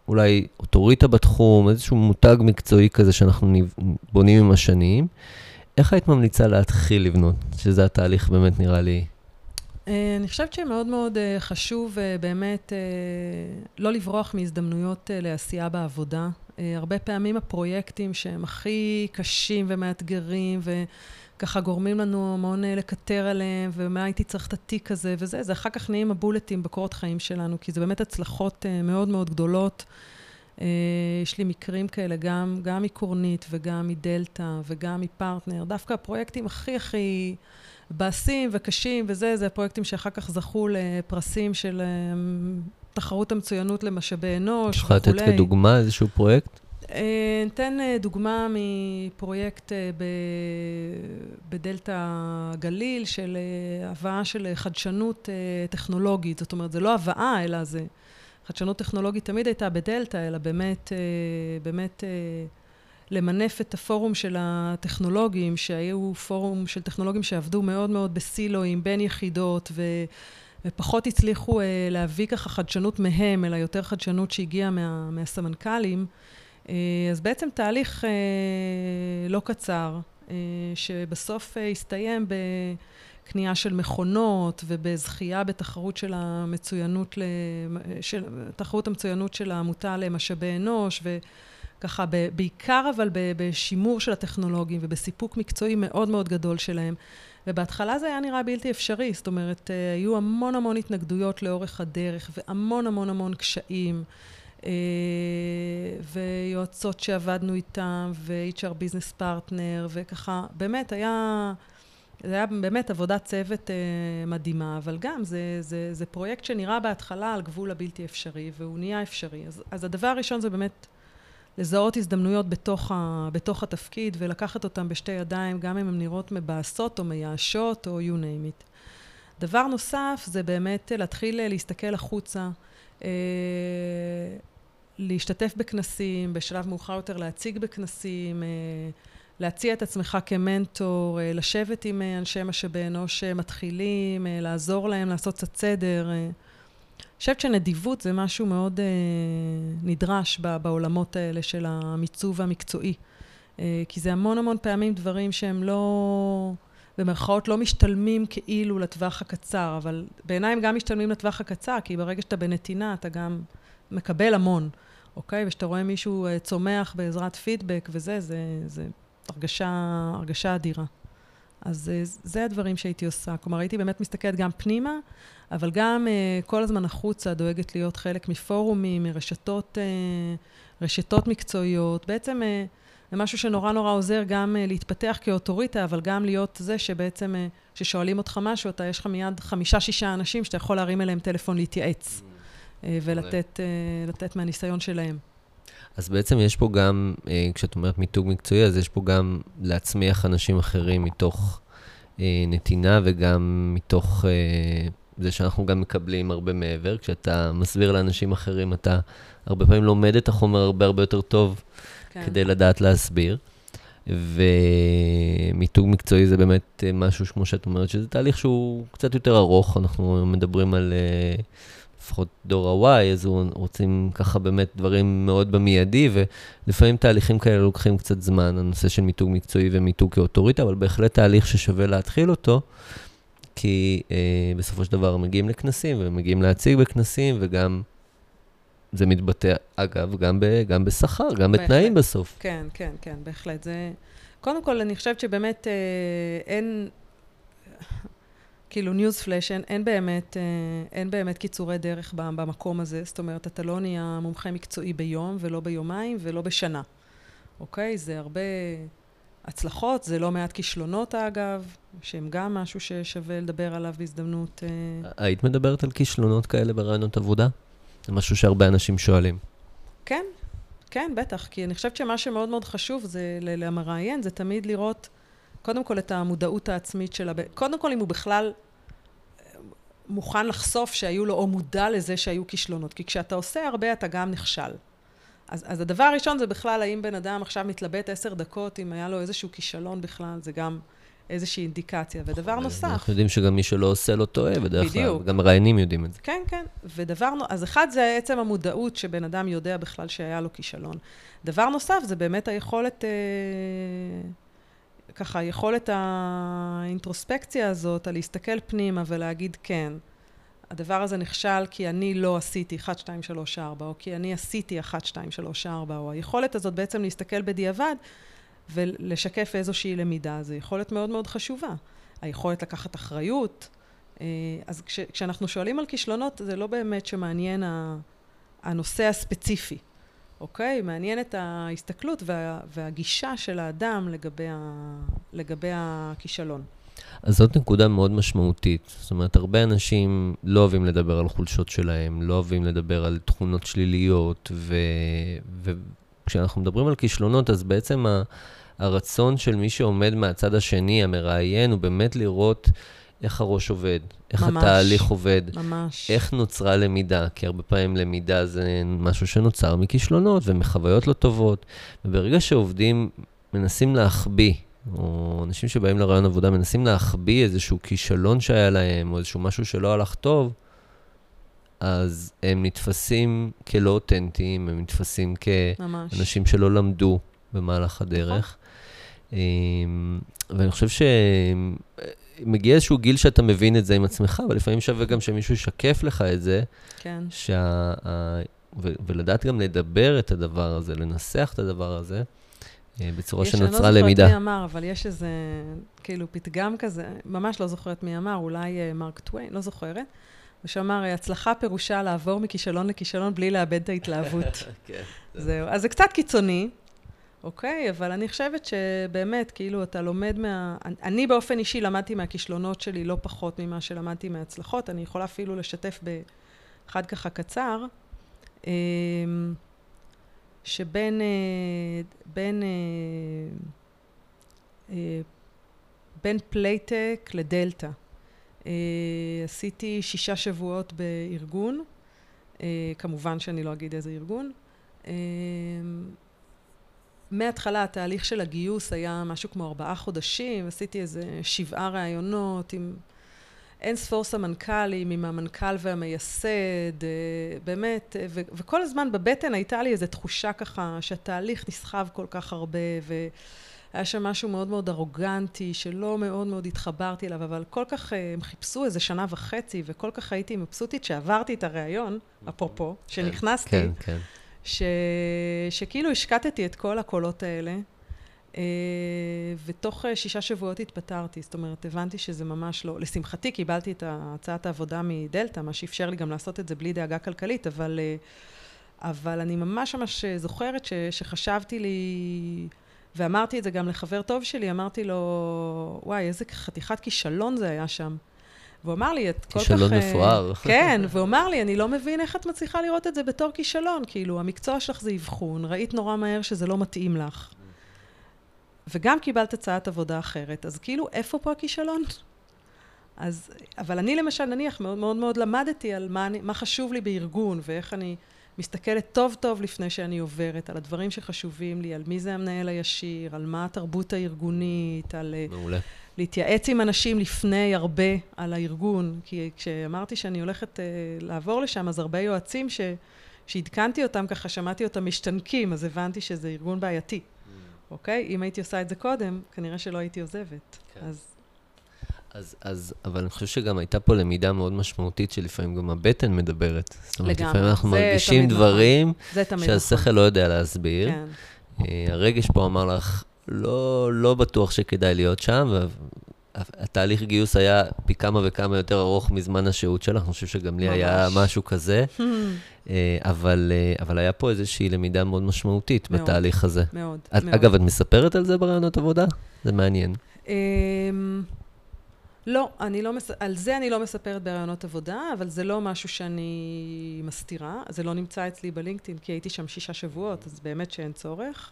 אולי אוטוריטה בתחום, איזשהו מותג מקצועי כזה שאנחנו בונים עם השנים. איך היית ממליצה להתחיל לבנות? שזה התהליך באמת נראה לי אני חושבת שמאוד מאוד אה, חשוב אה, באמת לא לברוח מהזדמנויות לעשייה בעבודה. הרבה פעמים הפרויקטים שהם הכי קשים ומאתגרים וככה גורמים לנו המון לקטר עליהם, ומה הייתי צריך את התיק הזה וזה, זה אחר כך נהיים הבולטים בקורות חיים שלנו, כי זה באמת הצלחות מאוד מאוד גדולות. יש לי מקרים כאלה גם, גם מקורנית וגם מדלתא וגם מפרטנר. דווקא הפרויקטים הכי הכי... באסים וקשים וזה, זה הפרויקטים שאחר כך זכו לפרסים של אה, תחרות המצוינות למשאבי אנוש וכולי. את יכולה לתת כדוגמה איזשהו פרויקט? אה, ניתן אה, דוגמה מפרויקט בדלתא גליל של הבאה של חדשנות טכנולוגית. זאת אומרת, זה לא הבאה, אלא זה... חדשנות טכנולוגית תמיד הייתה בדלתא, אלא באמת, באמת למנף את הפורום של הטכנולוגים, שהיו פורום של טכנולוגים שעבדו מאוד מאוד בסילואים, בין יחידות, ו... ופחות הצליחו uh, להביא ככה חדשנות מהם, אלא יותר חדשנות שהגיעה מה, מהסמנכ"לים. Uh, אז בעצם תהליך uh, לא קצר, uh, שבסוף uh, הסתיים בקנייה של מכונות ובזכייה בתחרות של המצוינות, של, תחרות המצוינות של העמותה למשאבי אנוש, ו... ככה בעיקר אבל בשימור של הטכנולוגים ובסיפוק מקצועי מאוד מאוד גדול שלהם. ובהתחלה זה היה נראה בלתי אפשרי, זאת אומרת, אה, היו המון המון התנגדויות לאורך הדרך והמון המון המון קשיים. אה, ויועצות שעבדנו איתם, ו-HR ביזנס פרטנר, וככה, באמת היה, זה היה באמת עבודת צוות אה, מדהימה, אבל גם זה, זה, זה פרויקט שנראה בהתחלה על גבול הבלתי אפשרי, והוא נהיה אפשרי. אז, אז הדבר הראשון זה באמת לזהות הזדמנויות בתוך, ה, בתוך התפקיד ולקחת אותן בשתי ידיים, גם אם הן נראות מבאסות או מייאשות או you name it. דבר נוסף זה באמת להתחיל להסתכל החוצה, אה, להשתתף בכנסים, בשלב מאוחר יותר להציג בכנסים, אה, להציע את עצמך כמנטור, אה, לשבת עם אנשי משאבי אנוש מתחילים, לעזור להם לעשות קצת סדר. חושבת שנדיבות זה משהו מאוד אה, נדרש ב, בעולמות האלה של המיצוב המקצועי. אה, כי זה המון המון פעמים דברים שהם לא, במרכאות לא משתלמים כאילו לטווח הקצר, אבל בעיניי הם גם משתלמים לטווח הקצר, כי ברגע שאתה בנתינה אתה גם מקבל המון, אוקיי? וכשאתה רואה מישהו אה, צומח בעזרת פידבק וזה, זה, זה הרגשה, הרגשה אדירה. אז אה, זה הדברים שהייתי עושה. כלומר, הייתי באמת מסתכלת גם פנימה, אבל גם uh, כל הזמן החוצה דואגת להיות חלק מפורומים, מרשתות uh, רשתות מקצועיות. בעצם uh, זה משהו שנורא נורא עוזר גם uh, להתפתח כאוטוריטה, אבל גם להיות זה שבעצם, uh, כששואלים אותך משהו, אתה, יש לך מיד חמישה-שישה אנשים שאתה יכול להרים אליהם טלפון להתייעץ, uh, ולתת uh, מהניסיון שלהם. אז בעצם יש פה גם, כשאת אומרת מיתוג מקצועי, אז יש פה גם להצמיח אנשים אחרים מתוך נתינה וגם מתוך זה שאנחנו גם מקבלים הרבה מעבר. כשאתה מסביר לאנשים אחרים, אתה הרבה פעמים לומד את החומר הרבה הרבה יותר טוב כן. כדי לדעת להסביר. ומיתוג מקצועי זה באמת משהו, כמו שאת אומרת, שזה תהליך שהוא קצת יותר ארוך. אנחנו מדברים על אה, לפחות דור ה-Y, אז רוצים ככה באמת דברים מאוד במיידי, ולפעמים תהליכים כאלה לוקחים קצת זמן, הנושא של מיתוג מקצועי ומיתוג כאוטוריטה, אבל בהחלט תהליך ששווה להתחיל אותו. כי אה, בסופו של דבר מגיעים לכנסים, ומגיעים להציג בכנסים, וגם זה מתבטא, אגב, גם, ב, גם בשכר, גם בהחלט. בתנאים בסוף. כן, כן, כן, בהחלט. זה... קודם כל, אני חושבת שבאמת אה, אין, כאילו ניוז פלאש, אין, אין, באמת, אה, אין באמת קיצורי דרך במקום הזה. זאת אומרת, אתה לא נהיה מומחה מקצועי ביום, ולא ביומיים, ולא בשנה. אוקיי? זה הרבה... הצלחות, זה לא מעט כישלונות אגב, שהם גם משהו ששווה לדבר עליו בהזדמנות. אה, היית מדברת על כישלונות כאלה ברעיונות עבודה? זה משהו שהרבה אנשים שואלים. כן, כן, בטח, כי אני חושבת שמה שמאוד מאוד חשוב זה למראיין, זה תמיד לראות, קודם כל את המודעות העצמית של הבן, קודם כל אם הוא בכלל אה, מוכן לחשוף שהיו לו, או מודע לזה שהיו כישלונות, כי כשאתה עושה הרבה אתה גם נכשל. אז, אז הדבר הראשון זה בכלל, האם בן אדם עכשיו מתלבט עשר דקות, אם היה לו איזשהו כישלון בכלל, זה גם איזושהי אינדיקציה. ודבר נוסף... אנחנו יודעים שגם מי שלא עושה לא טועה, בדרך כלל, וגם מראיינים יודעים את זה. כן, כן. ודבר, אז אחד זה עצם המודעות שבן אדם יודע בכלל שהיה לו כישלון. דבר נוסף זה באמת היכולת, אה, ככה, היכולת האינטרוספקציה הזאת, על להסתכל פנימה ולהגיד כן. הדבר הזה נכשל כי אני לא עשיתי 1, 2, 3, 4, או כי אני עשיתי 1, 2, 3, 4, או היכולת הזאת בעצם להסתכל בדיעבד ולשקף איזושהי למידה, זו יכולת מאוד מאוד חשובה. היכולת לקחת אחריות. אה, אז כש, כשאנחנו שואלים על כישלונות, זה לא באמת שמעניין הנושא הספציפי, אוקיי? מעניין את ההסתכלות וה, והגישה של האדם לגבי, ה, לגבי הכישלון. אז זאת נקודה מאוד משמעותית. זאת אומרת, הרבה אנשים לא אוהבים לדבר על חולשות שלהם, לא אוהבים לדבר על תכונות שליליות, ו... וכשאנחנו מדברים על כישלונות, אז בעצם ה... הרצון של מי שעומד מהצד השני, המראיין, הוא באמת לראות איך הראש עובד, איך ממש, התהליך עובד, ממש. איך נוצרה למידה, כי הרבה פעמים למידה זה משהו שנוצר מכישלונות ומחוויות לא טובות, וברגע שעובדים מנסים להחביא או אנשים שבאים לרעיון עבודה מנסים להחביא איזשהו כישלון שהיה להם, או איזשהו משהו שלא הלך טוב, אז הם נתפסים כלא אותנטיים, הם נתפסים כאנשים שלא למדו במהלך הדרך. נכון. אמ, ואני חושב שמגיע איזשהו גיל שאתה מבין את זה עם עצמך, אבל לפעמים שווה גם שמישהו ישקף לך את זה. כן. שה... ולדעת גם לדבר את הדבר הזה, לנסח את הדבר הזה. אה, בצורה שנוצרה למידה. יש, אני לא זוכרת מי אמר, אבל יש איזה, כאילו, פתגם כזה, ממש לא זוכרת מי אמר, אולי אה, מרק טוויין, לא זוכרת, ושאמר, הצלחה פירושה לעבור מכישלון לכישלון בלי לאבד את ההתלהבות. (laughs) כן. זהו. אז זה קצת קיצוני, אוקיי? אבל אני חושבת שבאמת, כאילו, אתה לומד מה... אני באופן אישי למדתי מהכישלונות שלי לא פחות ממה שלמדתי מההצלחות. אני יכולה אפילו לשתף באחד ככה קצר. אמ, שבין אה, בין, אה, אה, בין פלייטק לדלתא. עשיתי שישה שבועות בארגון, כמובן שאני לא אגיד איזה ארגון. מההתחלה התהליך של הגיוס היה משהו כמו ארבעה חודשים, עשיתי איזה שבעה ראיונות עם אין ספור סמנכ"לים, עם המנכ"ל והמייסד, אה, באמת, ו- וכל הזמן בבטן הייתה לי איזו תחושה ככה שהתהליך נסחב כל כך הרבה, והיה שם משהו מאוד מאוד ארוגנטי, שלא מאוד מאוד התחברתי אליו, אבל כל כך, אה, הם חיפשו איזה שנה וחצי, וכל כך הייתי מבסוטית שעברתי את הריאיון, אפרופו, כן, שנכנסתי, כן, כן. ש... שכאילו השקטתי את כל הקולות האלה. Uh, ותוך uh, שישה שבועות התפטרתי, זאת אומרת, הבנתי שזה ממש לא... לשמחתי קיבלתי את הצעת העבודה מדלתא, מה שאפשר לי גם לעשות את זה בלי דאגה כלכלית, אבל, uh, אבל אני ממש ממש זוכרת ש, שחשבתי לי, ואמרתי את זה גם לחבר טוב שלי, אמרתי לו, וואי, איזה חתיכת כישלון זה היה שם. והוא אמר לי, את כל כך... כישלון מפואר. (laughs) כן, והוא אמר לי, אני לא מבין איך את מצליחה לראות את זה בתור כישלון. כאילו, המקצוע שלך זה אבחון, ראית נורא מהר שזה לא מתאים לך. וגם קיבלת הצעת עבודה אחרת, אז כאילו, איפה פה הכישלון? אז, אבל אני למשל, נניח, מאוד מאוד מאוד למדתי על מה, אני, מה חשוב לי בארגון, ואיך אני מסתכלת טוב טוב לפני שאני עוברת, על הדברים שחשובים לי, על מי זה המנהל הישיר, על מה התרבות הארגונית, על... אה, מעולה. להתייעץ עם אנשים לפני הרבה על הארגון, כי כשאמרתי שאני הולכת uh, לעבור לשם, אז הרבה יועצים ש... שעדכנתי אותם ככה, שמעתי אותם משתנקים, אז הבנתי שזה ארגון בעייתי. אוקיי? אם הייתי עושה את זה קודם, כנראה שלא הייתי עוזבת. כן. אז... אז, אז, אבל אני חושב שגם הייתה פה למידה מאוד משמעותית, שלפעמים גם הבטן מדברת. זאת אומרת, לגמרי. לפעמים אנחנו מרגישים נכון. דברים נכון. שהשכל נכון. לא יודע להסביר. כן. Uh, הרגש פה אמר לך, לא, לא בטוח שכדאי להיות שם, התהליך גיוס היה פי כמה וכמה יותר ארוך מזמן השהות שלך, אני חושב שגם לי ממש. היה משהו כזה, (laughs) אה, אבל, אה, אבל היה פה איזושהי למידה מאוד משמעותית מאוד. בתהליך הזה. מאוד, את, מאוד. אגב, את מספרת על זה ברעיונות עבודה? זה מעניין. אמ, לא, אני לא, מס... על זה אני לא מספרת בראיונות עבודה, אבל זה לא משהו שאני מסתירה. זה לא נמצא אצלי בלינקדאין, כי הייתי שם שישה שבועות, אז באמת שאין צורך.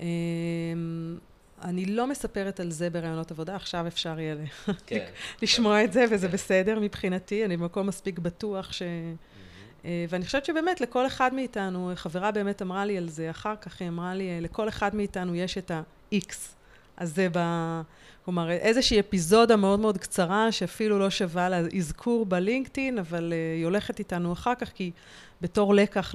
אמ, אני לא מספרת על זה בראיונות עבודה, עכשיו אפשר יהיה ל- כן. (laughs) לשמוע את זה, וזה בסדר מבחינתי, אני במקום מספיק בטוח ש... אה, ואני חושבת שבאמת לכל אחד מאיתנו, חברה באמת אמרה לי על זה, אחר כך היא אמרה לי, אה, לכל אחד מאיתנו יש את ה-X הזה ב... כלומר, איזושהי אפיזודה מאוד מאוד קצרה, שאפילו לא שווה לה אזכור בלינקדאין, אבל uh, היא הולכת איתנו אחר כך, כי בתור לקח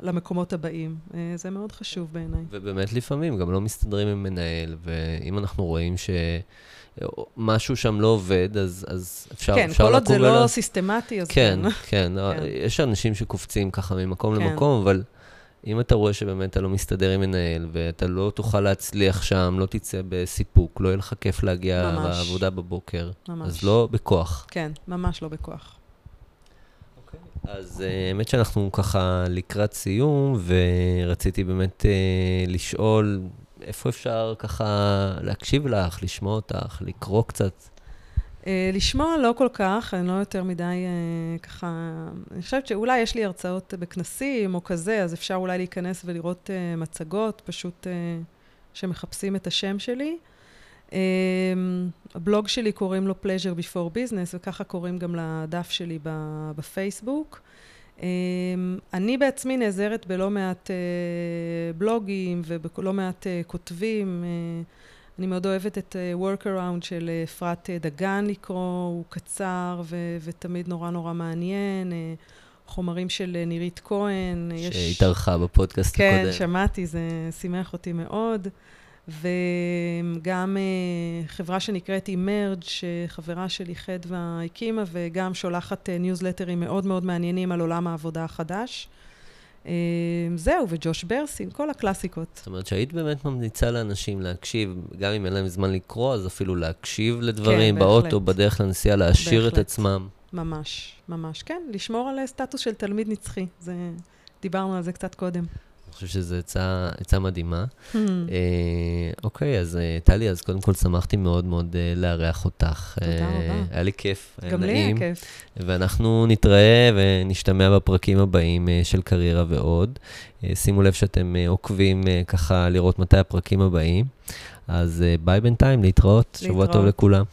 למקומות הבאים. Uh, זה מאוד חשוב בעיניי. ובאמת לפעמים גם לא מסתדרים עם מנהל, ואם אנחנו רואים שמשהו שם לא עובד, אז, אז אפשר, כן, אפשר כל עוד זה לא סיסטמטי, אז כן, כן. כן, כן. יש אנשים שקופצים ככה ממקום כן. למקום, אבל אם אתה רואה שבאמת אתה לא מסתדר עם מנהל, ואתה לא תוכל להצליח שם, לא תצא בסיפוק, לא יהיה לך כיף להגיע ממש. לעבודה בבוקר, ממש. אז לא בכוח. כן, ממש לא בכוח. אז אה, האמת שאנחנו ככה לקראת סיום, ורציתי באמת אה, לשאול, איפה אפשר ככה להקשיב לך, לשמוע אותך, לקרוא קצת? Uh, לשמוע לא כל כך, אני לא יותר מדי uh, ככה... אני חושבת שאולי יש לי הרצאות בכנסים או כזה, אז אפשר אולי להיכנס ולראות uh, מצגות, פשוט uh, שמחפשים את השם שלי. הבלוג שלי קוראים לו Pleasure Before Business, וככה קוראים גם לדף שלי בפייסבוק. Um, אני בעצמי נעזרת בלא מעט uh, בלוגים ובלא מעט uh, כותבים. Uh, אני מאוד אוהבת את workaround של אפרת דגן לקרוא, הוא קצר ו- ותמיד נורא נורא מעניין. חומרים של נירית כהן. יש- שהתארחה בפודקאסט כן, הקודם. שמעתי, זה שימח אותי מאוד. וגם uh, חברה שנקראת Emerge, שחברה שלי חדווה הקימה, וגם שולחת ניוזלטרים מאוד מאוד מעניינים על עולם העבודה החדש. Uh, זהו, וג'וש ברסין, כל הקלאסיקות. זאת אומרת שהיית באמת ממליצה לאנשים להקשיב, גם אם אין להם זמן לקרוא, אז אפילו להקשיב לדברים כן, באוטו, בהחלט. בדרך לנסיעה, להעשיר את. עצמם. ממש, ממש. כן, לשמור על אה, סטטוס של תלמיד נצחי. זה, דיברנו על זה קצת קודם. חושב שזו עצה, מדהימה. Hmm. אה, אוקיי, אז אה, טלי, אז קודם כל שמחתי מאוד מאוד אה, לארח אותך. תודה רבה. היה לי כיף, היה גם לי היה. כיף. ואנחנו נתראה ונשתמע בפרקים הבאים של קריירה ועוד. שימו לב שאתם עוקבים ככה לראות מתי הפרקים הבאים. אז ביי בינתיים, להתראות, שבוע טוב להתראות. לכולם.